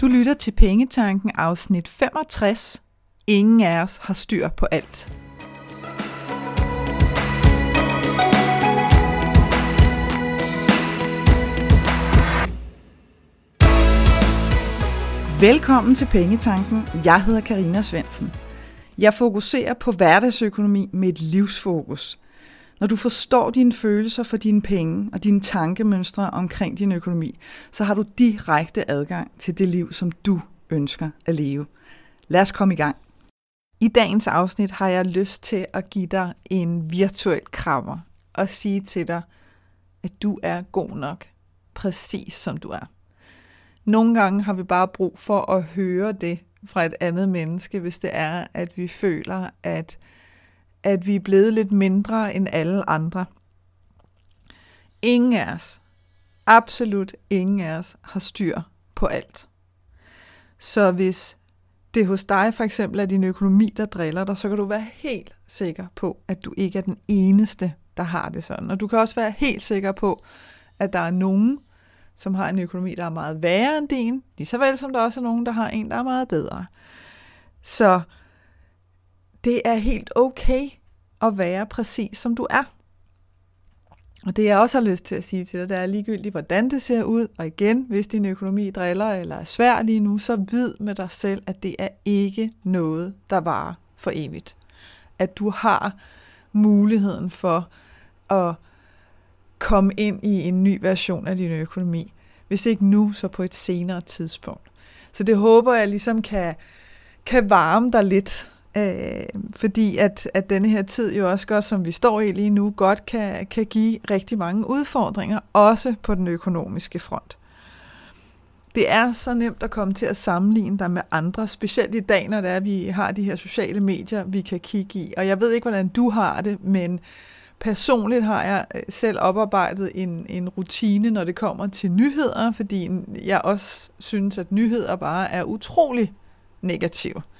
Du lytter til Pengetanken afsnit 65. Ingen af os har styr på alt. Velkommen til Pengetanken. Jeg hedder Karina Svensen. Jeg fokuserer på hverdagsøkonomi med et livsfokus. Når du forstår dine følelser for dine penge og dine tankemønstre omkring din økonomi, så har du direkte adgang til det liv, som du ønsker at leve. Lad os komme i gang. I dagens afsnit har jeg lyst til at give dig en virtuel krammer og sige til dig, at du er god nok, præcis som du er. Nogle gange har vi bare brug for at høre det fra et andet menneske, hvis det er, at vi føler, at, at vi er blevet lidt mindre end alle andre. Ingen af os, absolut ingen af os, har styr på alt. Så hvis det hos dig for eksempel er din økonomi, der driller dig, så kan du være helt sikker på, at du ikke er den eneste, der har det sådan. Og du kan også være helt sikker på, at der er nogen, som har en økonomi, der er meget værre end din, lige så vel som der også er nogen, der har en, der er meget bedre. Så det er helt okay at være præcis som du er. Og det jeg også har lyst til at sige til dig, det er ligegyldigt, hvordan det ser ud. Og igen, hvis din økonomi driller eller er svær lige nu, så vid med dig selv, at det er ikke noget, der varer for evigt. At du har muligheden for at komme ind i en ny version af din økonomi. Hvis ikke nu, så på et senere tidspunkt. Så det håber jeg ligesom kan, kan varme dig lidt, øh, fordi at, at denne her tid jo også godt, som vi står i lige nu, godt kan, kan give rigtig mange udfordringer, også på den økonomiske front. Det er så nemt at komme til at sammenligne dig med andre, specielt i dag, når det er, at vi har de her sociale medier, vi kan kigge i. Og jeg ved ikke, hvordan du har det, men Personligt har jeg øh, selv oparbejdet en, en rutine, når det kommer til nyheder, fordi jeg også synes, at nyheder bare er utrolig negative. Øh,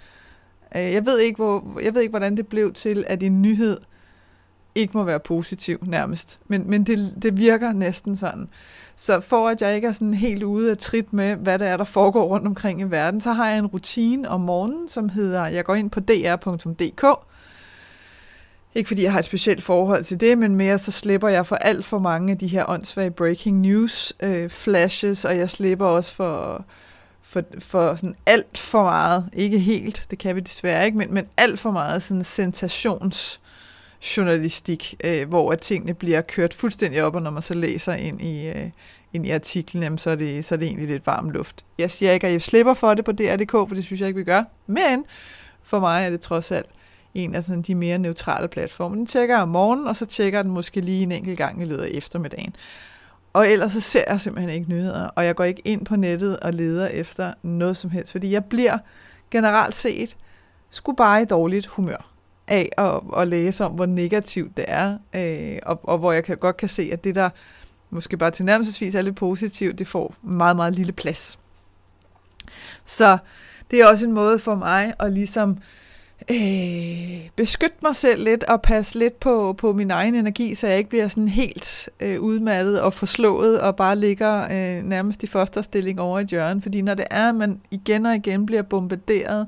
Øh, jeg ved ikke, hvor, jeg ved ikke hvordan det blev til, at en nyhed ikke må være positiv nærmest. Men, men det, det virker næsten sådan. Så for at jeg ikke er sådan helt ude af trit med, hvad der er, der foregår rundt omkring i verden, så har jeg en rutine om morgenen, som hedder, jeg går ind på dr.dk, ikke fordi jeg har et specielt forhold til det, men mere så slipper jeg for alt for mange af de her åndssvage breaking news øh, flashes, og jeg slipper også for, for, for sådan alt for meget, ikke helt, det kan vi desværre ikke, men, men alt for meget sådan sensationsjournalistik, øh, hvor at tingene bliver kørt fuldstændig op, og når man så læser ind i, øh, ind i artiklen, jamen, så, er det, så er det egentlig lidt varm luft. Jeg siger ikke, at jeg slipper for det på DR.dk, for det synes jeg ikke, vi gør, men for mig er det trods alt en af sådan de mere neutrale platforme. Den tjekker om morgenen, og så tjekker den måske lige en enkelt gang i løbet af eftermiddagen. Og ellers så ser jeg simpelthen ikke nyheder, og jeg går ikke ind på nettet og leder efter noget som helst, fordi jeg bliver generelt set sgu bare i dårligt humør af at, at læse om, hvor negativt det er, øh, og, og hvor jeg kan, godt kan se, at det der måske bare tilnærmelsesvis er lidt positivt, det får meget, meget lille plads. Så det er også en måde for mig at ligesom øh, beskytte mig selv lidt og passe lidt på, på min egen energi, så jeg ikke bliver sådan helt øh, udmattet og forslået og bare ligger øh, nærmest i fosterstilling over i hjørnet. Fordi når det er, at man igen og igen bliver bombarderet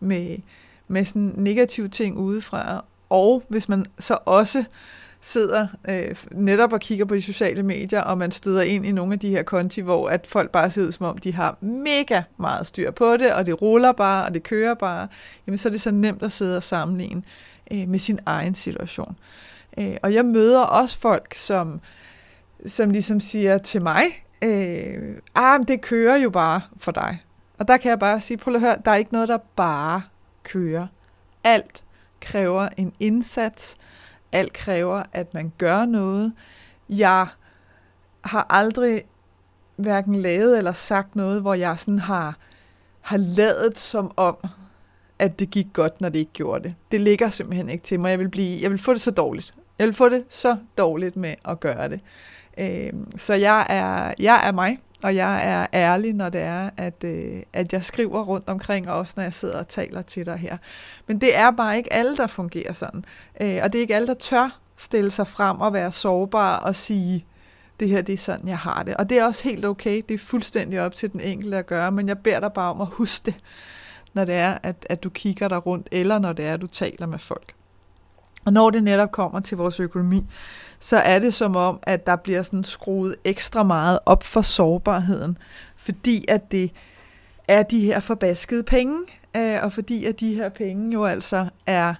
med, med sådan negative ting udefra, og hvis man så også sidder øh, netop og kigger på de sociale medier, og man støder ind i nogle af de her konti, hvor at folk bare ser ud som om, de har mega meget styr på det, og det ruller bare, og det kører bare, jamen så er det så nemt at sidde og sammenligne øh, med sin egen situation. Øh, og jeg møder også folk, som, som ligesom siger til mig, øh, ah, men det kører jo bare for dig. Og der kan jeg bare sige, prøv at høre, der er ikke noget, der bare kører. Alt kræver en indsats, alt kræver, at man gør noget. Jeg har aldrig hverken lavet eller sagt noget, hvor jeg sådan har, har lavet som om, at det gik godt, når det ikke gjorde det. Det ligger simpelthen ikke til mig. Jeg vil, blive, jeg vil få det så dårligt. Jeg vil få det så dårligt med at gøre det. Øh, så jeg er, jeg er mig, og jeg er ærlig, når det er, at, øh, at jeg skriver rundt omkring, også når jeg sidder og taler til dig her. Men det er bare ikke alle, der fungerer sådan. Øh, og det er ikke alle, der tør stille sig frem og være sårbar og sige det her det er sådan, jeg har det. Og det er også helt okay, det er fuldstændig op til den enkelte at gøre, men jeg beder dig bare om at huske det, når det er, at, at du kigger dig rundt, eller når det er, at du taler med folk. Og når det netop kommer til vores økonomi, så er det som om, at der bliver sådan skruet ekstra meget op for sårbarheden, fordi at det er de her forbaskede penge, øh, og fordi at de her penge jo altså er,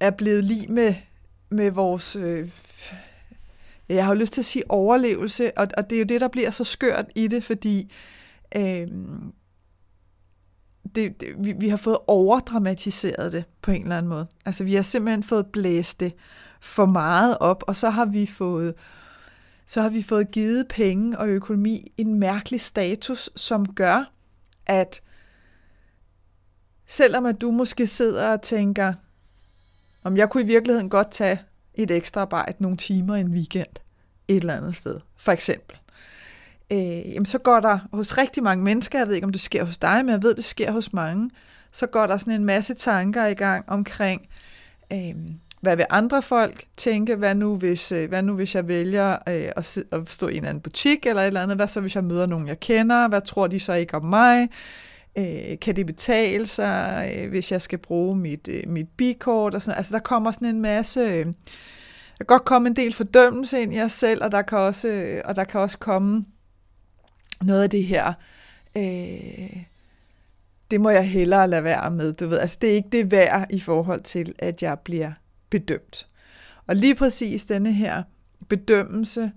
er blevet lige med, med vores, øh, jeg har lyst til at sige overlevelse, og, og det er jo det, der bliver så skørt i det, fordi øh, det, det, vi, vi har fået overdramatiseret det på en eller anden måde. Altså vi har simpelthen fået blæst det for meget op, og så har vi fået så har vi fået givet penge og økonomi en mærkelig status, som gør, at selvom at du måske sidder og tænker, om jeg kunne i virkeligheden godt tage et ekstra arbejde nogle timer en weekend et eller andet sted, for eksempel. Øh, jamen så går der hos rigtig mange mennesker, jeg ved ikke om det sker hos dig, men jeg ved det sker hos mange, så går der sådan en masse tanker i gang omkring, øh, hvad vil andre folk tænke? Hvad nu, hvis, øh, hvad nu, hvis jeg vælger øh, at, at stå i en anden butik eller et eller andet? Hvad så, hvis jeg møder nogen, jeg kender? Hvad tror de så ikke om mig? Øh, kan det betale sig, øh, hvis jeg skal bruge mit, øh, mit bikort? Og sådan. Altså, der kommer sådan en masse... Øh, der kan godt komme en del fordømmelse ind i os selv, og der kan også, øh, og der kan også komme noget af det her... Øh, det må jeg hellere lade være med, du ved. Altså, det er ikke det værd i forhold til, at jeg bliver bedømt. Og lige præcis denne her bedømmelse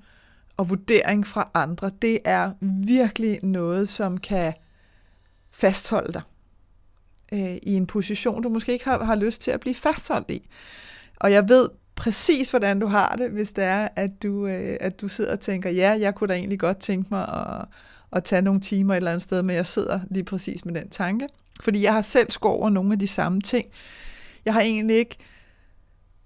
og vurdering fra andre, det er virkelig noget, som kan fastholde dig øh, i en position, du måske ikke har, har lyst til at blive fastholdt i. Og jeg ved præcis, hvordan du har det, hvis det er, at du, øh, at du sidder og tænker, ja, jeg kunne da egentlig godt tænke mig at, at tage nogle timer et eller andet sted, men jeg sidder lige præcis med den tanke. Fordi jeg har selv skåret over nogle af de samme ting. Jeg har egentlig ikke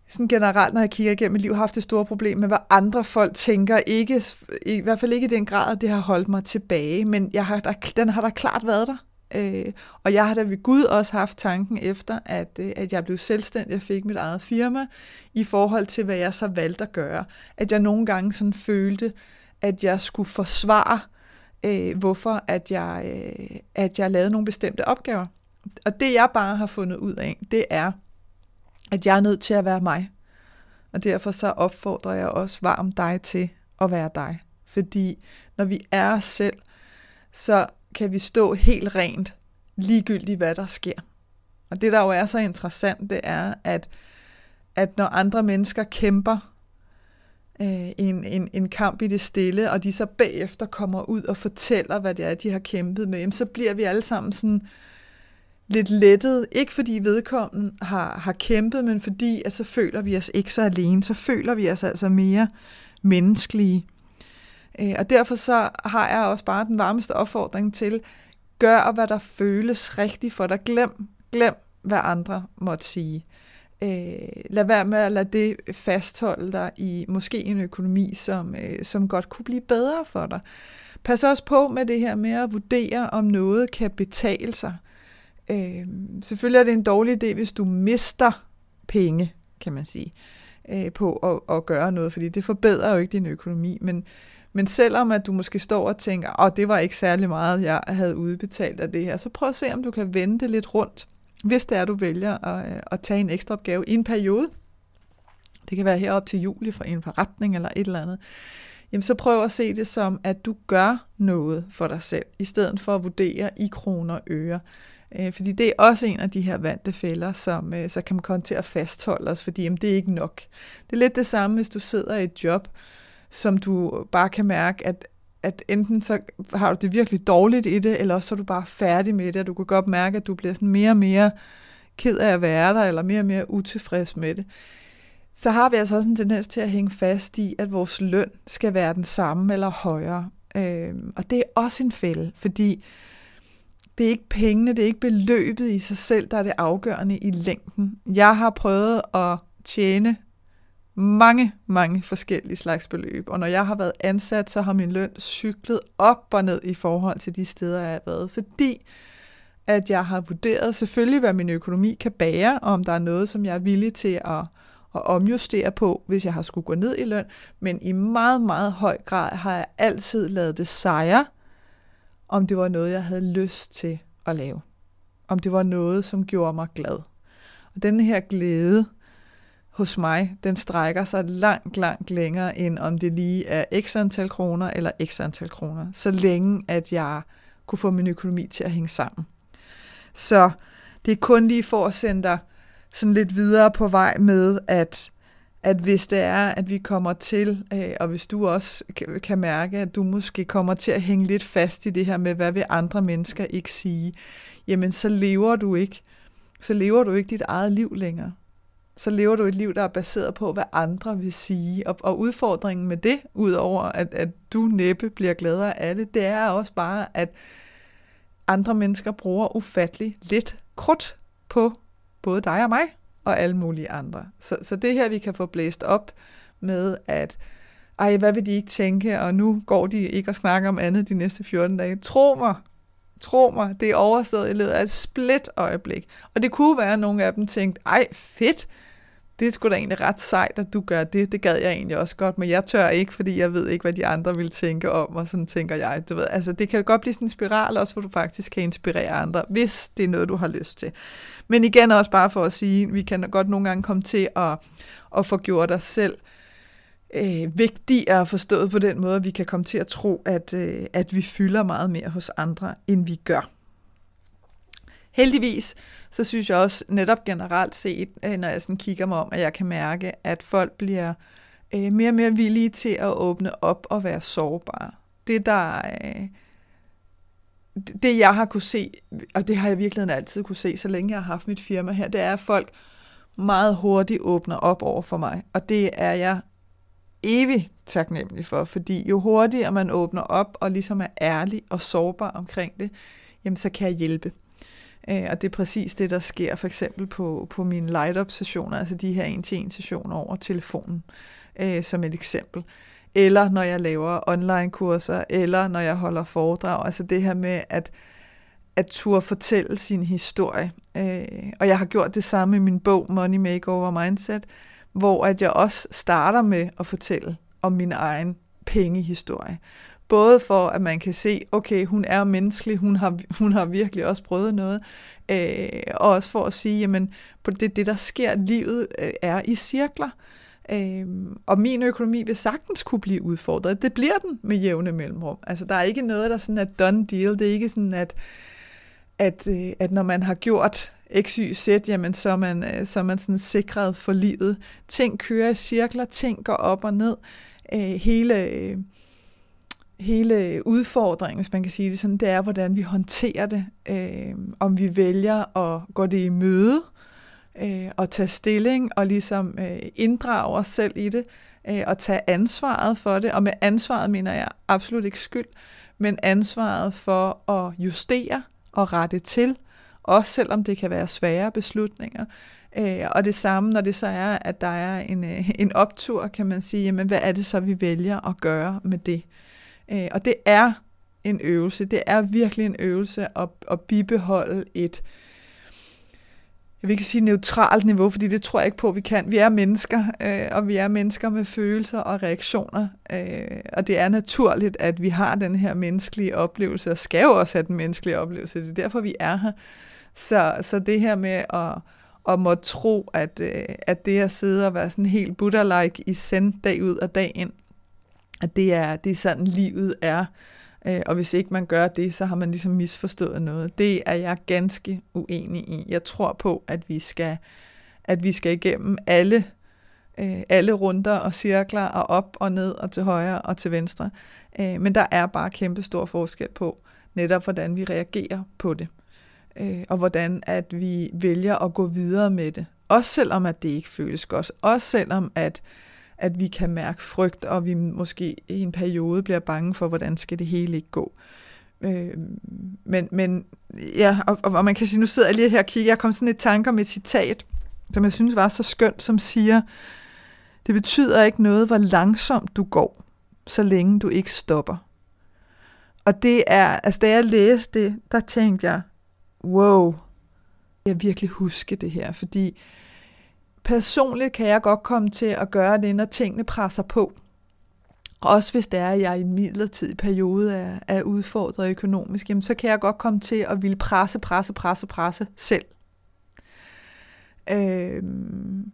sådan generelt, når jeg kigger igennem mit liv, haft det store problem med, hvad andre folk tænker. Ikke, I hvert fald ikke i den grad, at det har holdt mig tilbage, men jeg har, der, den har da klart været der. Øh, og jeg har da ved Gud også haft tanken efter, at, øh, at jeg blev selvstændig og fik mit eget firma, i forhold til, hvad jeg så valgte at gøre. At jeg nogle gange sådan følte, at jeg skulle forsvare, øh, hvorfor at jeg, øh, at jeg lavede nogle bestemte opgaver. Og det jeg bare har fundet ud af, det er, at jeg er nødt til at være mig. Og derfor så opfordrer jeg også varmt dig til at være dig. Fordi når vi er os selv, så kan vi stå helt rent, ligegyldigt hvad der sker. Og det, der jo er så interessant, det er, at, at når andre mennesker kæmper øh, en, en, en kamp i det stille, og de så bagefter kommer ud og fortæller, hvad det er, de har kæmpet med, så bliver vi alle sammen sådan lidt lettet. Ikke fordi vedkommende har, har kæmpet, men fordi at så føler vi os ikke så alene. Så føler vi os altså mere menneskelige. Øh, og derfor så har jeg også bare den varmeste opfordring til, gør hvad der føles rigtigt for dig. Glem, glem hvad andre måtte sige. Øh, lad være med at lade det fastholde dig i måske en økonomi, som, øh, som godt kunne blive bedre for dig. Pas også på med det her med at vurdere, om noget kan betale sig. Øh, selvfølgelig er det en dårlig idé, hvis du mister penge, kan man sige, øh, på at, at gøre noget, fordi det forbedrer jo ikke din økonomi. Men, men selvom at du måske står og tænker, at det var ikke særlig meget, jeg havde udbetalt af det her, så prøv at se, om du kan vende det lidt rundt, hvis det er, du vælger at, øh, at tage en ekstra opgave i en periode. Det kan være herop til juli for en forretning eller et eller andet. Jamen så prøv at se det som, at du gør noget for dig selv, i stedet for at vurdere i kroner og øre. Øh, fordi det er også en af de her vante fælder, som øh, så kan man komme til at fastholde os, fordi jamen, det er ikke nok. Det er lidt det samme, hvis du sidder i et job, som du bare kan mærke, at, at enten så har du det virkelig dårligt i det, eller også så er du bare færdig med det, og du kan godt mærke, at du bliver sådan mere og mere ked af at være der, eller mere og mere utilfreds med det. Så har vi altså også en tendens til at hænge fast i, at vores løn skal være den samme eller højere. Øh, og det er også en fælde, fordi det er ikke pengene, det er ikke beløbet i sig selv, der er det afgørende i længden. Jeg har prøvet at tjene mange, mange forskellige slags beløb, og når jeg har været ansat, så har min løn cyklet op og ned i forhold til de steder, jeg har været, fordi at jeg har vurderet selvfølgelig, hvad min økonomi kan bære, og om der er noget, som jeg er villig til at, at omjustere på, hvis jeg har skulle gå ned i løn, men i meget, meget høj grad har jeg altid lavet det sejre, om det var noget, jeg havde lyst til at lave. Om det var noget, som gjorde mig glad. Og den her glæde hos mig, den strækker sig langt, langt længere, end om det lige er x antal kroner eller x antal kroner. Så længe, at jeg kunne få min økonomi til at hænge sammen. Så det er kun lige for at sende dig sådan lidt videre på vej med, at, at hvis det er, at vi kommer til, øh, og hvis du også kan mærke, at du måske kommer til at hænge lidt fast i det her med, hvad vil andre mennesker ikke sige, jamen så lever du ikke, så lever du ikke dit eget liv længere. Så lever du et liv, der er baseret på, hvad andre vil sige. Og, og udfordringen med det, udover at, at du næppe bliver gladere af det, det er også bare, at andre mennesker bruger ufattelig lidt krudt på både dig og mig og alle mulige andre. Så, så det her, vi kan få blæst op med, at ej, hvad vil de ikke tænke, og nu går de ikke og snakker om andet de næste 14 dage. Tro mig, tro mig, det er overstået i løbet af et split øjeblik. Og det kunne være, at nogle af dem tænkte, ej fedt, det er sgu da egentlig ret sejt, at du gør det. Det gad jeg egentlig også godt, men jeg tør ikke, fordi jeg ved ikke, hvad de andre vil tænke om, og sådan tænker jeg. Du ved, altså, det kan godt blive sådan en spiral også, hvor du faktisk kan inspirere andre, hvis det er noget, du har lyst til. Men igen også bare for at sige, vi kan godt nogle gange komme til at, at få gjort os selv øh, Øh, vigtigere forstået på den måde, at vi kan komme til at tro, at, øh, at vi fylder meget mere hos andre, end vi gør. Heldigvis, så synes jeg også netop generelt set, øh, når jeg sådan kigger mig om, at jeg kan mærke, at folk bliver øh, mere og mere villige til at åbne op og være sårbare. Det der... Øh, det jeg har kunne se, og det har jeg virkelig altid kunne se, så længe jeg har haft mit firma her, det er, at folk meget hurtigt åbner op over for mig. Og det er jeg evig taknemmelig for, fordi jo hurtigere man åbner op og ligesom er ærlig og sårbar omkring det, jamen så kan jeg hjælpe. Øh, og det er præcis det, der sker for eksempel på, på mine light-up-sessioner, altså de her en-til-en-sessioner over telefonen, øh, som et eksempel. Eller når jeg laver online-kurser, eller når jeg holder foredrag. Altså det her med at, at turde fortælle sin historie. Øh, og jeg har gjort det samme i min bog Money Makeover Mindset, hvor at jeg også starter med at fortælle om min egen pengehistorie. Både for, at man kan se, okay, hun er menneskelig, hun har, hun har virkelig også prøvet noget, øh, og også for at sige, jamen, på det, det der sker, livet øh, er i cirkler, øh, og min økonomi vil sagtens kunne blive udfordret. Det bliver den med jævne mellemrum. Altså, der er ikke noget, der sådan er done deal. Det er ikke sådan, at, at, øh, at når man har gjort X, Y, Z, jamen så er man, øh, så er man sådan sikret for livet. Ting kører i cirkler, ting går op og ned. Øh, hele... Øh, hele udfordringen, hvis man kan sige det sådan, det er, hvordan vi håndterer det. Øh, om vi vælger at gå det i møde, øh, og tage stilling, og ligesom øh, inddrage os selv i det, øh, og tage ansvaret for det. Og med ansvaret mener jeg absolut ikke skyld, men ansvaret for at justere og rette til, også selvom det kan være svære beslutninger. Øh, og det samme, når det så er, at der er en, øh, en optur, kan man sige, jamen hvad er det så, vi vælger at gøre med det? Øh, og det er en øvelse. Det er virkelig en øvelse at, at bibeholde et, jeg vil ikke sige neutralt niveau, fordi det tror jeg ikke på, vi kan. Vi er mennesker, øh, og vi er mennesker med følelser og reaktioner, øh, og det er naturligt, at vi har den her menneskelige oplevelse, og skal jo også have den menneskelige oplevelse. Det er derfor, vi er her. Så, så det her med at, at måtte tro, at, øh, at det at sidde og være sådan helt Buddha-like i send dag ud og dag ind, at det er, det er sådan, livet er. Øh, og hvis ikke man gør det, så har man ligesom misforstået noget. Det er jeg ganske uenig i. Jeg tror på, at vi skal, at vi skal igennem alle, øh, alle runder og cirkler, og op og ned og til højre og til venstre. Øh, men der er bare kæmpe stor forskel på, netop hvordan vi reagerer på det øh, og hvordan at vi vælger at gå videre med det. Også selvom at det ikke føles godt. Også selvom at at vi kan mærke frygt, og vi måske i en periode bliver bange for, hvordan skal det hele ikke gå. Øh, men, men ja, og, og man kan sige, nu sidder jeg lige her og kigger, jeg kom sådan et tanker med et citat, som jeg synes var så skønt, som siger, det betyder ikke noget, hvor langsomt du går, så længe du ikke stopper. Og det er, altså da jeg læste det, der tænkte jeg, wow, jeg virkelig huske det her, fordi personligt kan jeg godt komme til at gøre det, når tingene presser på. Også hvis det er, at jeg i en midlertidig periode er, er udfordret økonomisk, jamen så kan jeg godt komme til at ville presse, presse, presse, presse selv. Øhm,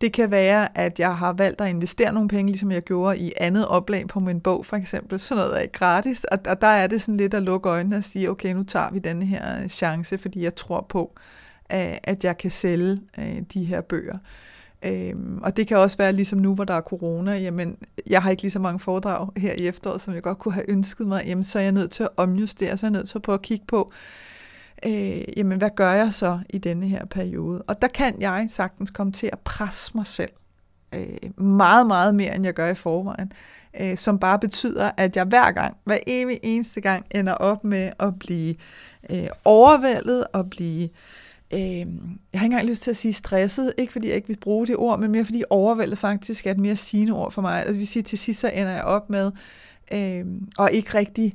det kan være, at jeg har valgt at investere nogle penge, ligesom jeg gjorde i andet oplag på min bog, for eksempel. Sådan noget er ikke gratis, og, og der er det sådan lidt at lukke øjnene og sige, okay, nu tager vi denne her øh, chance, fordi jeg tror på, øh, at jeg kan sælge øh, de her bøger. Øhm, og det kan også være ligesom nu, hvor der er corona, jamen jeg har ikke lige så mange foredrag her i efteråret, som jeg godt kunne have ønsket mig, jamen så er jeg nødt til at omjustere, så er jeg nødt til at prøve at kigge på, øh, jamen hvad gør jeg så i denne her periode? Og der kan jeg sagtens komme til at presse mig selv øh, meget, meget mere, end jeg gør i forvejen, øh, som bare betyder, at jeg hver gang, hver evig eneste gang, ender op med at blive øh, overvældet og blive øh, jeg har ikke engang lyst til at sige stresset, ikke fordi jeg ikke vil bruge det ord, men mere fordi overvældet faktisk er et mere sigende ord for mig. Altså det vil sige, til sidst så ender jeg op med, øh, og ikke rigtig,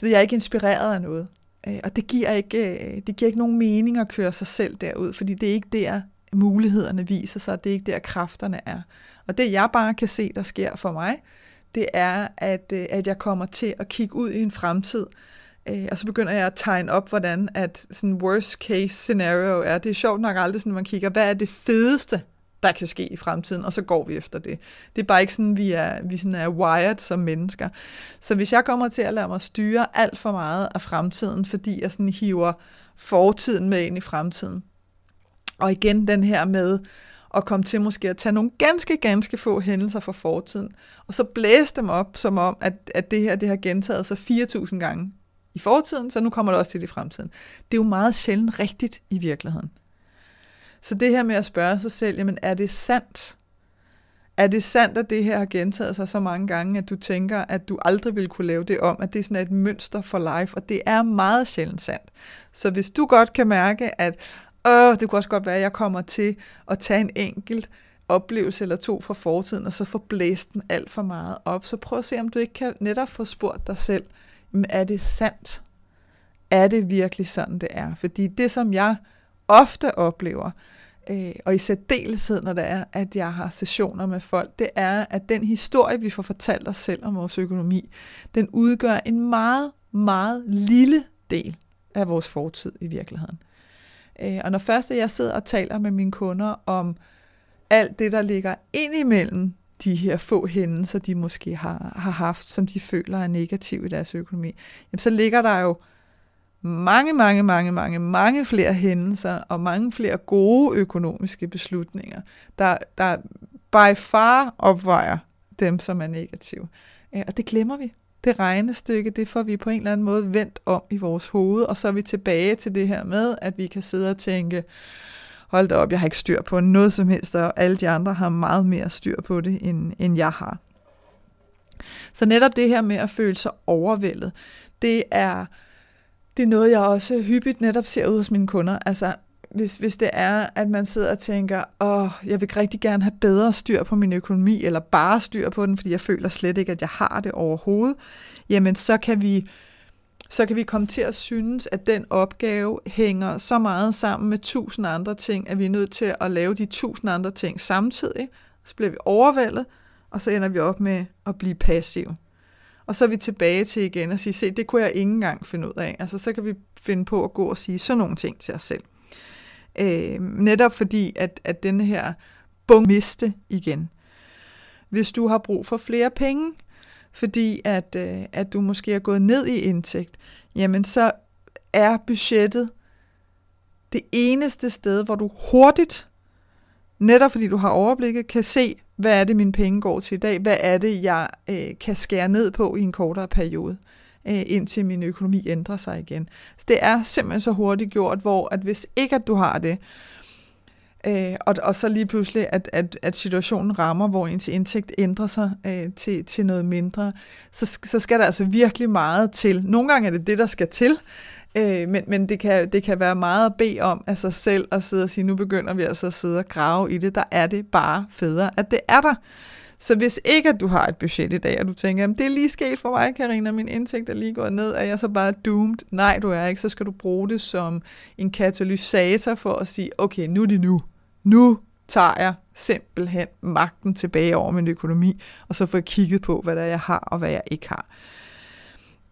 du ved, jeg er ikke inspireret af noget. Øh, og det giver, ikke, øh, det giver ikke nogen mening at køre sig selv derud, fordi det er ikke der, mulighederne viser sig, det er ikke der, kræfterne er. Og det jeg bare kan se, der sker for mig, det er, at, øh, at jeg kommer til at kigge ud i en fremtid, Øh, og så begynder jeg at tegne op, hvordan at sådan worst case scenario er. Det er sjovt nok aldrig sådan, når man kigger, hvad er det fedeste, der kan ske i fremtiden, og så går vi efter det. Det er bare ikke sådan, vi er, vi sådan er wired som mennesker. Så hvis jeg kommer til at lade mig styre alt for meget af fremtiden, fordi jeg sådan hiver fortiden med ind i fremtiden, og igen den her med at komme til måske at tage nogle ganske, ganske få hændelser fra fortiden, og så blæse dem op, som om, at, at det her det har gentaget sig 4.000 gange i fortiden, så nu kommer det også til det i fremtiden. Det er jo meget sjældent rigtigt i virkeligheden. Så det her med at spørge sig selv, jamen er det sandt? Er det sandt, at det her har gentaget sig så mange gange, at du tænker, at du aldrig vil kunne lave det om, at det er sådan et mønster for life, og det er meget sjældent sandt. Så hvis du godt kan mærke, at Åh, det kunne også godt være, at jeg kommer til at tage en enkelt oplevelse eller to fra fortiden, og så få blæst den alt for meget op. Så prøv at se, om du ikke kan netop få spurgt dig selv, men er det sandt? Er det virkelig sådan, det er? Fordi det, som jeg ofte oplever, øh, og i særdeleshed, når det er, at jeg har sessioner med folk, det er, at den historie, vi får fortalt os selv om vores økonomi, den udgør en meget, meget lille del af vores fortid i virkeligheden. Øh, og når først jeg sidder og taler med mine kunder om alt det, der ligger ind imellem de her få hændelser, de måske har, har haft, som de føler er negative i deres økonomi, jamen så ligger der jo mange, mange, mange, mange, mange flere hændelser og mange flere gode økonomiske beslutninger, der, der by far opvejer dem, som er negative. Øh, og det glemmer vi. Det regnestykke, det får vi på en eller anden måde vendt om i vores hoved, og så er vi tilbage til det her med, at vi kan sidde og tænke, hold da op, jeg har ikke styr på noget som helst, og alle de andre har meget mere styr på det, end, end jeg har. Så netop det her med at føle sig overvældet, det er, det er noget, jeg også hyppigt netop ser ud hos mine kunder. Altså, hvis, hvis det er, at man sidder og tænker, åh, jeg vil rigtig gerne have bedre styr på min økonomi, eller bare styr på den, fordi jeg føler slet ikke, at jeg har det overhovedet, jamen så kan vi så kan vi komme til at synes, at den opgave hænger så meget sammen med tusind andre ting, at vi er nødt til at lave de tusind andre ting samtidig. Så bliver vi overvældet, og så ender vi op med at blive passive. Og så er vi tilbage til igen at sige, se, det kunne jeg ikke engang finde ud af. Altså, så kan vi finde på at gå og sige sådan nogle ting til os selv. Øh, netop fordi, at, at denne her bung miste igen. Hvis du har brug for flere penge, fordi at, øh, at du måske er gået ned i indtægt, jamen så er budgettet det eneste sted, hvor du hurtigt, netop fordi du har overblikket, kan se, hvad er det, mine penge går til i dag, hvad er det, jeg øh, kan skære ned på i en kortere periode, øh, indtil min økonomi ændrer sig igen. Så det er simpelthen så hurtigt gjort, hvor at hvis ikke at du har det, Øh, og, og så lige pludselig, at, at, at situationen rammer, hvor ens indtægt ændrer sig øh, til, til noget mindre, så, så skal der altså virkelig meget til. Nogle gange er det det, der skal til, øh, men, men det, kan, det kan være meget at bede om af sig selv at sidde og sige, nu begynder vi altså at sidde og grave i det. Der er det bare federe, at det er der. Så hvis ikke at du har et budget i dag, og du tænker, det er lige sket for mig, Karina, min indtægt er lige gået ned, er jeg så bare doomed? Nej, du er ikke. Så skal du bruge det som en katalysator for at sige, okay, nu er det nu nu tager jeg simpelthen magten tilbage over min økonomi, og så får jeg kigget på, hvad der jeg har og hvad jeg ikke har.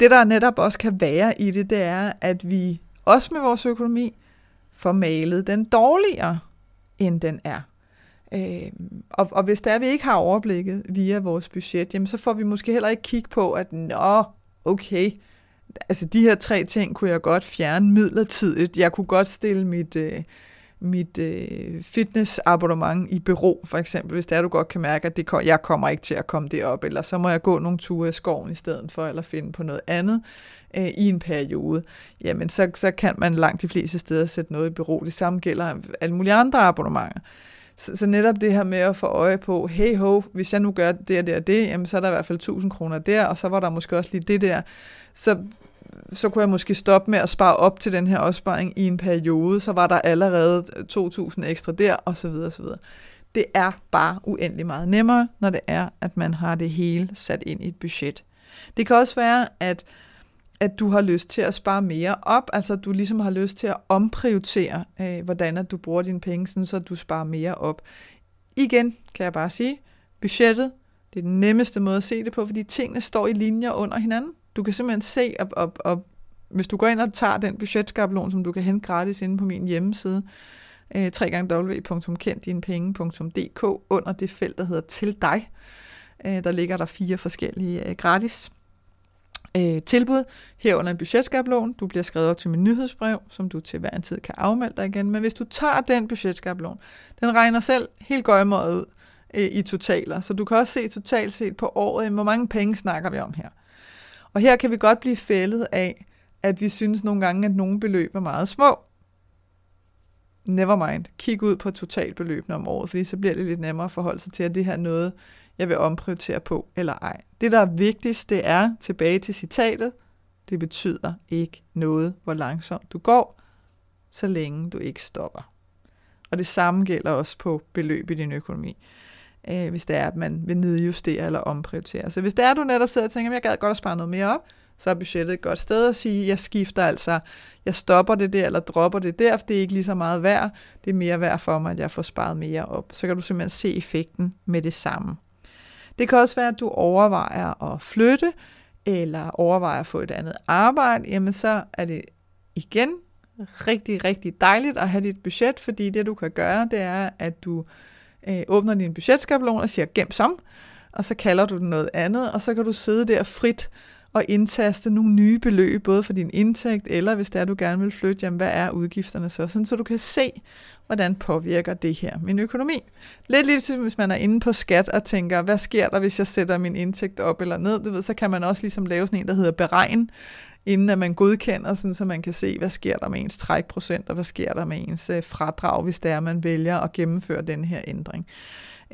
Det, der netop også kan være i det, det er, at vi også med vores økonomi får malet den dårligere, end den er. Øh, og, og hvis der vi ikke har overblikket via vores budget, jamen så får vi måske heller ikke kigge på, at nå, okay, altså de her tre ting kunne jeg godt fjerne midlertidigt. Jeg kunne godt stille mit, øh, mit øh, fitnessabonnement i bero, for eksempel, hvis det er, du godt kan mærke, at det, jeg kommer ikke til at komme derop, eller så må jeg gå nogle ture i skoven i stedet for, eller finde på noget andet øh, i en periode, jamen så, så kan man langt de fleste steder sætte noget i bero. Det samme gælder alle mulige andre abonnementer. Så, så netop det her med at få øje på, hey ho, hvis jeg nu gør det og det og det, jamen så er der i hvert fald 1000 kroner der, og så var der måske også lige det der. Så så kunne jeg måske stoppe med at spare op til den her opsparing i en periode, så var der allerede 2.000 ekstra der, og så videre, og så videre. Det er bare uendelig meget nemmere, når det er, at man har det hele sat ind i et budget. Det kan også være, at, at du har lyst til at spare mere op, altså at du ligesom har lyst til at omprioritere, øh, hvordan at du bruger dine penge, sådan, så du sparer mere op. Igen kan jeg bare sige, budgettet, det er den nemmeste måde at se det på, fordi tingene står i linjer under hinanden. Du kan simpelthen se, og, og, og hvis du går ind og tager den budgetskabelon, som du kan hente gratis inde på min hjemmeside, øh, www.kenddinepenge.dk under det felt, der hedder til dig. Øh, der ligger der fire forskellige øh, gratis øh, tilbud. Herunder en budgetskabelon. Du bliver skrevet op til min nyhedsbrev, som du til hver en tid kan afmelde dig igen. Men hvis du tager den budgetskabelon, den regner selv helt gøjmåret ud øh, i totaler. Så du kan også se totalt set på året, hvor mange penge snakker vi om her. Og her kan vi godt blive fældet af, at vi synes nogle gange, at nogle beløb er meget små. Never mind. Kig ud på totalbeløbene om året, fordi så bliver det lidt nemmere at forholde sig til, at det her er noget, jeg vil omprioritere på eller ej. Det, der er vigtigst, det er, tilbage til citatet, det betyder ikke noget, hvor langsomt du går, så længe du ikke stopper. Og det samme gælder også på beløb i din økonomi øh, hvis det er, at man vil nedjustere eller omprioritere. Så hvis det er, at du netop sidder og tænker, at jeg gad godt at spare noget mere op, så er budgettet et godt sted at sige, at jeg skifter altså, jeg stopper det der, eller dropper det der, for det er ikke lige så meget værd. Det er mere værd for mig, at jeg får sparet mere op. Så kan du simpelthen se effekten med det samme. Det kan også være, at du overvejer at flytte, eller overvejer at få et andet arbejde, jamen så er det igen rigtig, rigtig dejligt at have dit budget, fordi det du kan gøre, det er, at du øh, Øh, åbner din budgetskabelon og siger gem som, og så kalder du den noget andet, og så kan du sidde der frit og indtaste nogle nye beløb, både for din indtægt, eller hvis det er, du gerne vil flytte, jamen hvad er udgifterne så? Sådan, så du kan se, hvordan påvirker det her min økonomi. Lidt ligesom hvis man er inde på skat og tænker, hvad sker der, hvis jeg sætter min indtægt op eller ned? Du ved, så kan man også ligesom lave sådan en, der hedder beregn, inden at man godkender, sådan, så man kan se, hvad sker der med ens trækprocent, og hvad sker der med ens øh, fradrag, hvis det er, at man vælger at gennemføre den her ændring.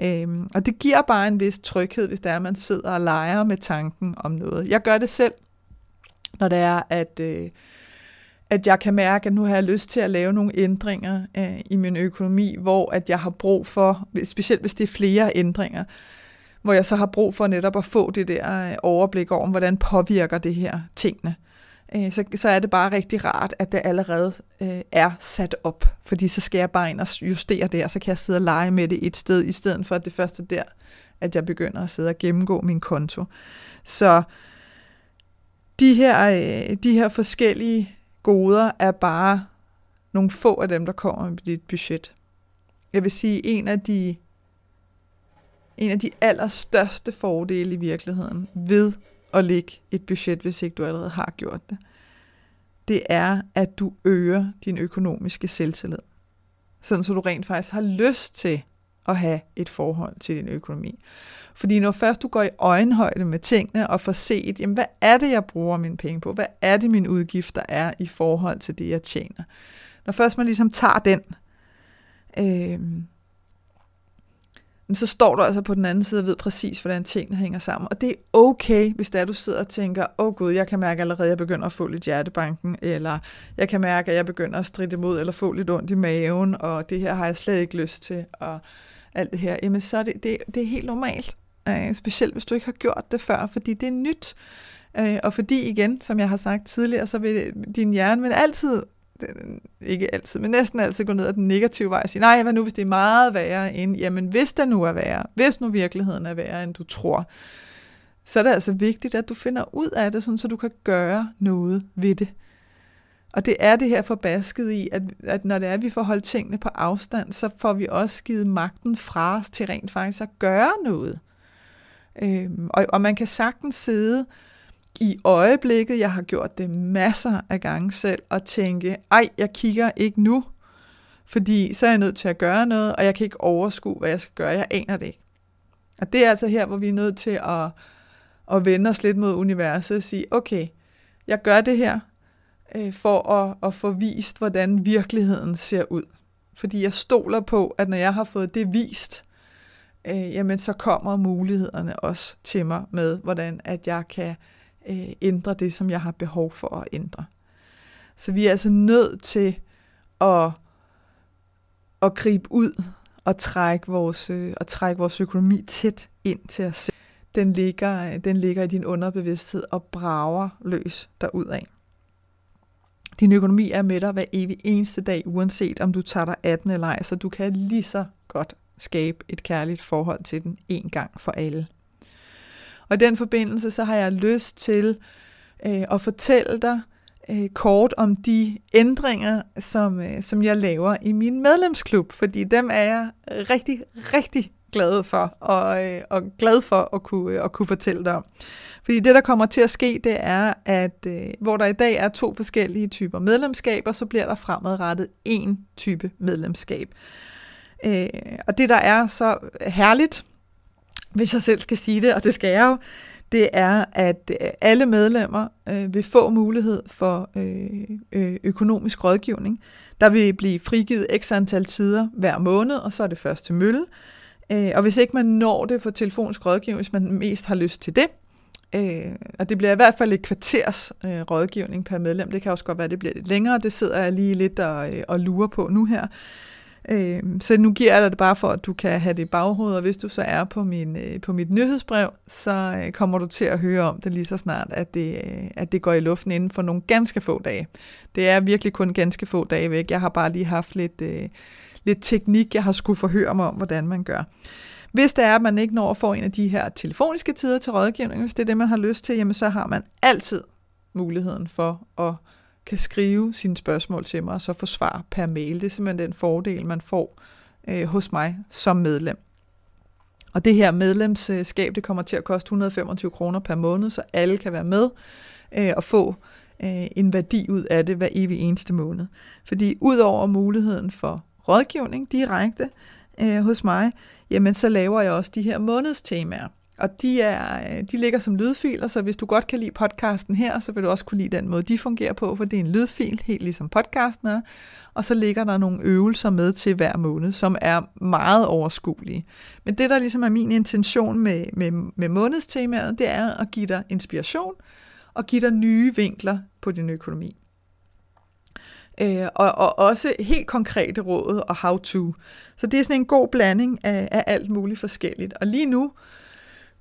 Øhm, og det giver bare en vis tryghed, hvis det er, at man sidder og leger med tanken om noget. Jeg gør det selv, når det er, at, øh, at jeg kan mærke, at nu har jeg lyst til at lave nogle ændringer øh, i min økonomi, hvor at jeg har brug for, specielt hvis det er flere ændringer, hvor jeg så har brug for netop at få det der øh, overblik over, hvordan påvirker det her tingene øh, så, så er det bare rigtig rart, at det allerede øh, er sat op. Fordi så skal jeg bare ind og justere det, og så kan jeg sidde og lege med det et sted, i stedet for at det første der, at jeg begynder at sidde og gennemgå min konto. Så de her, øh, de her forskellige goder er bare nogle få af dem, der kommer med dit budget. Jeg vil sige, en af de en af de allerstørste fordele i virkeligheden ved at lægge et budget, hvis ikke du allerede har gjort det, det er, at du øger din økonomiske selvtillid. Sådan så du rent faktisk har lyst til at have et forhold til din økonomi. Fordi når først du går i øjenhøjde med tingene og får set, jamen hvad er det, jeg bruger mine penge på? Hvad er det, mine udgifter er i forhold til det, jeg tjener? Når først man ligesom tager den, øh, så står du altså på den anden side og ved præcis, hvordan tingene hænger sammen. Og det er okay, hvis det er, du sidder og tænker, åh oh gud, jeg kan mærke allerede, at jeg begynder at få lidt hjertebanken, eller jeg kan mærke, at jeg begynder at stride imod, eller få lidt ondt i maven, og det her har jeg slet ikke lyst til, og alt det her. Jamen så er det, det, det er helt normalt. Øh, specielt hvis du ikke har gjort det før, fordi det er nyt. Øh, og fordi igen, som jeg har sagt tidligere, så vil din hjerne vil altid den, ikke altid, men næsten altid gå ned ad den negative vej og sige, nej, hvad nu hvis det er meget værre end, jamen hvis det nu er værre, hvis nu virkeligheden er værre end du tror, så er det altså vigtigt, at du finder ud af det, sådan, så du kan gøre noget ved det. Og det er det her forbasket i, at, at når det er, at vi får holdt tingene på afstand, så får vi også givet magten fra os til rent faktisk at gøre noget. Øhm, og, og man kan sagtens sidde i øjeblikket, jeg har gjort det masser af gange selv, og tænke, ej, jeg kigger ikke nu, fordi så er jeg nødt til at gøre noget, og jeg kan ikke overskue, hvad jeg skal gøre. Jeg aner det ikke. Og det er altså her, hvor vi er nødt til at, at vende os lidt mod universet og sige, okay, jeg gør det her, øh, for at, at få vist, hvordan virkeligheden ser ud. Fordi jeg stoler på, at når jeg har fået det vist, øh, jamen så kommer mulighederne også til mig med, hvordan at jeg kan øh, Øh, ændre det, som jeg har behov for at ændre. Så vi er altså nødt til at, at gribe ud og trække vores, øh, og trække vores økonomi tæt ind til os selv. Den ligger, den ligger i din underbevidsthed og brager løs derudad. Din økonomi er med dig hver evig eneste dag, uanset om du tager dig 18 eller ej, så du kan lige så godt skabe et kærligt forhold til den en gang for alle. Og i den forbindelse, så har jeg lyst til øh, at fortælle dig øh, kort om de ændringer, som, øh, som jeg laver i min medlemsklub, fordi dem er jeg rigtig, rigtig glad for, og, øh, og glad for at kunne, øh, at kunne fortælle dig om. Fordi det, der kommer til at ske, det er, at øh, hvor der i dag er to forskellige typer medlemskaber, så bliver der fremadrettet én type medlemskab. Øh, og det, der er så herligt, hvis jeg selv skal sige det, og det skal jeg jo, det er, at øh, alle medlemmer øh, vil få mulighed for øh, øh, økonomisk rådgivning. Der vil blive frigivet x antal tider hver måned, og så er det først til mølle. Øh, og hvis ikke man når det for telefonisk rådgivning, hvis man mest har lyst til det, øh, og det bliver i hvert fald et kvarters øh, rådgivning per medlem, det kan også godt være, at det bliver lidt længere, det sidder jeg lige lidt og, øh, og lurer på nu her. Øh, Øh, så nu giver jeg dig det bare for, at du kan have det i baghovedet, og hvis du så er på, min, øh, på mit nyhedsbrev, så øh, kommer du til at høre om det lige så snart, at det, øh, at det går i luften inden for nogle ganske få dage. Det er virkelig kun ganske få dage væk. Jeg har bare lige haft lidt... Øh, lidt teknik, jeg har skulle forhøre mig om, hvordan man gør. Hvis det er, at man ikke når at få en af de her telefoniske tider til rådgivning, hvis det er det, man har lyst til, jamen så har man altid muligheden for at kan skrive sine spørgsmål til mig, og så få svar per mail. Det er simpelthen den fordel, man får øh, hos mig som medlem. Og det her medlemskab, det kommer til at koste 125 kroner per måned, så alle kan være med øh, og få øh, en værdi ud af det hver evig eneste måned. Fordi udover muligheden for rådgivning direkte øh, hos mig, jamen så laver jeg også de her månedstemaer. Og de, er, øh, de ligger som lydfiler, så hvis du godt kan lide podcasten her, så vil du også kunne lide den måde, de fungerer på, for det er en lydfil, helt ligesom podcasten er. Og så ligger der nogle øvelser med til hver måned, som er meget overskuelige. Men det, der ligesom er min intention med, med, med månedstemaerne, det er at give dig inspiration og give dig nye vinkler på din økonomi øh, og, og også helt konkrete råd og how-to. Så det er sådan en god blanding af, af alt muligt forskelligt. Og lige nu,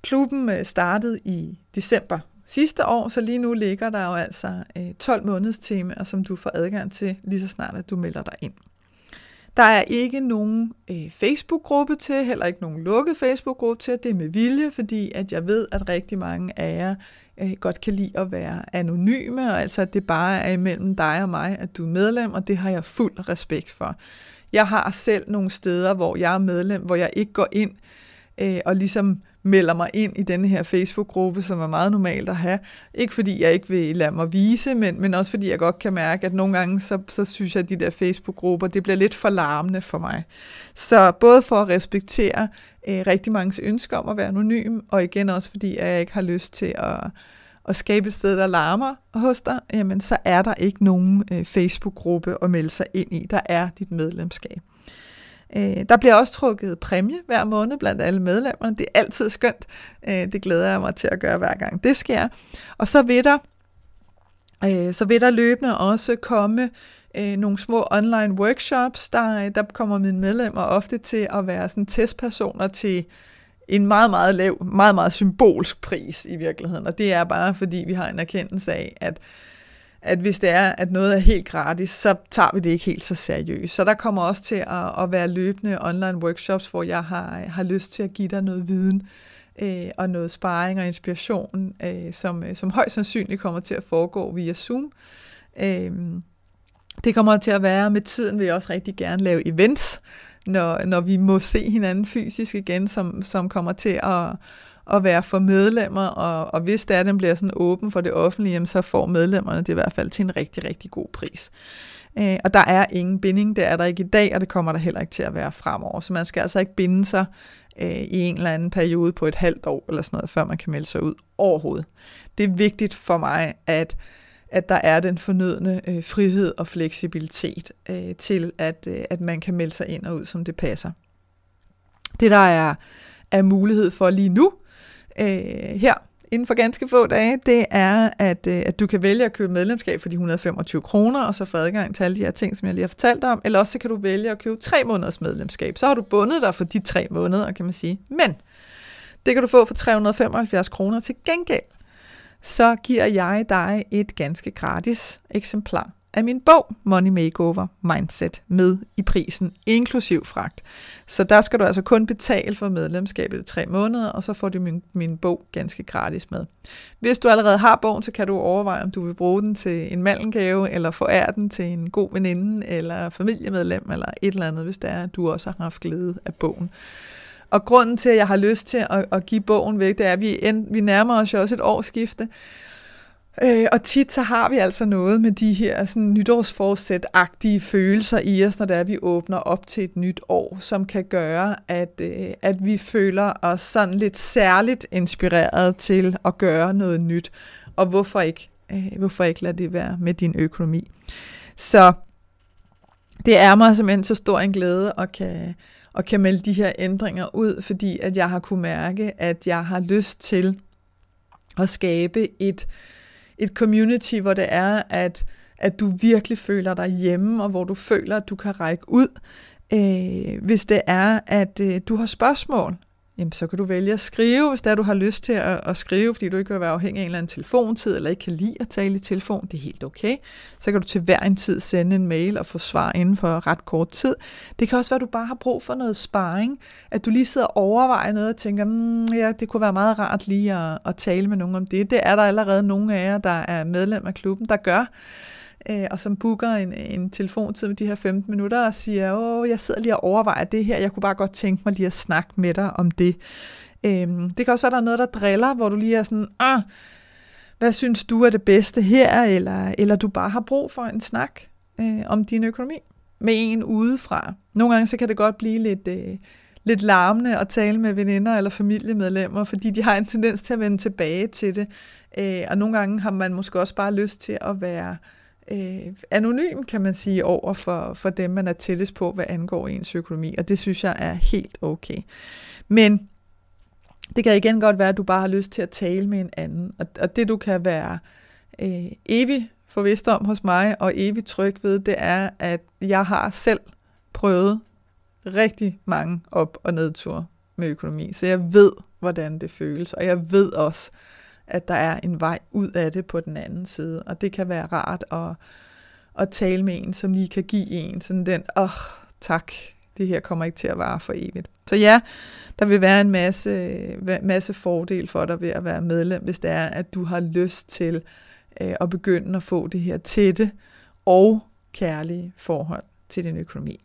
klubben øh, startede i december sidste år, så lige nu ligger der jo altså øh, 12 måneders temaer, som du får adgang til lige så snart, at du melder dig ind. Der er ikke nogen øh, Facebook-gruppe til, heller ikke nogen lukket Facebook-gruppe til. Det er med vilje, fordi at jeg ved, at rigtig mange af jer øh, godt kan lide at være anonyme, og altså at det bare er imellem dig og mig, at du er medlem, og det har jeg fuld respekt for. Jeg har selv nogle steder, hvor jeg er medlem, hvor jeg ikke går ind øh, og ligesom melder mig ind i denne her Facebook-gruppe, som er meget normalt at have. Ikke fordi jeg ikke vil lade mig vise, men, men også fordi jeg godt kan mærke, at nogle gange, så, så synes jeg, at de der Facebook-grupper, det bliver lidt for larmende for mig. Så både for at respektere øh, rigtig mange ønsker om at være anonym, og igen også fordi, at jeg ikke har lyst til at, at skabe et sted, der larmer hos dig, jamen så er der ikke nogen øh, Facebook-gruppe at melde sig ind i. Der er dit medlemskab. Øh, der bliver også trukket præmie hver måned blandt alle medlemmerne. Det er altid skønt. Øh, det glæder jeg mig til at gøre hver gang det sker. Og så vil der, øh, så vil der løbende også komme øh, nogle små online workshops. Der, øh, der kommer mine medlemmer ofte til at være sådan testpersoner til en meget, meget lav, meget, meget symbolsk pris i virkeligheden. Og det er bare, fordi vi har en erkendelse af, at at hvis det er, at noget er helt gratis, så tager vi det ikke helt så seriøst. Så der kommer også til at, at være løbende online workshops, hvor jeg har, har lyst til at give dig noget viden øh, og noget sparring og inspiration, øh, som, øh, som højst sandsynligt kommer til at foregå via Zoom. Øh, det kommer til at være, med tiden vil jeg også rigtig gerne lave events, når, når vi må se hinanden fysisk igen, som, som kommer til at, at være for medlemmer, og, og hvis det er, den bliver sådan åben for det offentlige, jamen, så får medlemmerne det i hvert fald til en rigtig, rigtig god pris. Øh, og der er ingen binding, det er der ikke i dag, og det kommer der heller ikke til at være fremover. Så man skal altså ikke binde sig øh, i en eller anden periode på et halvt år, eller sådan noget, før man kan melde sig ud overhovedet. Det er vigtigt for mig, at at der er den fornødne øh, frihed og fleksibilitet øh, til, at, øh, at man kan melde sig ind og ud, som det passer. Det, der er, er mulighed for lige nu, øh, her inden for ganske få dage, det er, at, øh, at du kan vælge at købe medlemskab for de 125 kroner, og så få adgang til alle de her ting, som jeg lige har fortalt om, eller også så kan du vælge at købe tre måneders medlemskab. Så har du bundet dig for de tre måneder, kan man sige. Men det kan du få for 375 kroner til gengæld så giver jeg dig et ganske gratis eksemplar af min bog Money Makeover Mindset med i prisen, inklusiv fragt. Så der skal du altså kun betale for medlemskabet i tre måneder, og så får du min, min bog ganske gratis med. Hvis du allerede har bogen, så kan du overveje, om du vil bruge den til en mandengave, eller forære den til en god veninde, eller familiemedlem, eller et eller andet, hvis det er, at du også har haft glæde af bogen. Og grunden til, at jeg har lyst til at, at give bogen væk, det er, at vi, end, vi nærmer os jo også et årsskifte. Øh, og tit så har vi altså noget med de her sådan, nytårsforsæt-agtige følelser i os, når det er, at vi åbner op til et nyt år, som kan gøre, at, øh, at vi føler os sådan lidt særligt inspireret til at gøre noget nyt. Og hvorfor ikke? Øh, hvorfor ikke lade det være med din økonomi? Så det er mig simpelthen så stor en glæde at kan, at kan melde de her ændringer ud, fordi at jeg har kunne mærke, at jeg har lyst til at skabe et, et community, hvor det er, at, at du virkelig føler dig hjemme, og hvor du føler, at du kan række ud, øh, hvis det er, at øh, du har spørgsmål jamen, så kan du vælge at skrive, hvis der du har lyst til at, at skrive, fordi du ikke vil være afhængig af en eller anden telefontid, eller ikke kan lide at tale i telefon, det er helt okay. Så kan du til hver en tid sende en mail og få svar inden for ret kort tid. Det kan også være, at du bare har brug for noget sparring, at du lige sidder og overvejer noget og tænker, mm, ja, det kunne være meget rart lige at, at tale med nogen om det. Det er der allerede nogle af jer, der er medlem af klubben, der gør øh, og som booker en, en telefontid med de her 15 minutter og siger, åh, jeg sidder lige og overvejer det her, jeg kunne bare godt tænke mig lige at snakke med dig om det. Øh, det kan også være, der er noget, der driller, hvor du lige er sådan, ah, hvad synes du er det bedste her, eller, eller du bare har brug for en snak øh, om din økonomi med en udefra. Nogle gange så kan det godt blive lidt, øh, lidt larmende at tale med veninder eller familiemedlemmer, fordi de har en tendens til at vende tilbage til det. Øh, og nogle gange har man måske også bare lyst til at være øh, Øh, anonym, kan man sige, over for, for dem, man er tættest på, hvad angår ens økonomi, og det synes jeg er helt okay. Men det kan igen godt være, at du bare har lyst til at tale med en anden, og, og det du kan være øh, evig forvist om hos mig, og evig tryg ved, det er, at jeg har selv prøvet rigtig mange op- og nedture med økonomi, så jeg ved, hvordan det føles, og jeg ved også, at der er en vej ud af det på den anden side. Og det kan være rart at, at tale med en, som lige kan give en sådan den, åh, oh, tak, det her kommer ikke til at vare for evigt. Så ja, der vil være en masse, masse fordel for dig ved at være medlem, hvis det er, at du har lyst til øh, at begynde at få det her tætte og kærlige forhold til din økonomi.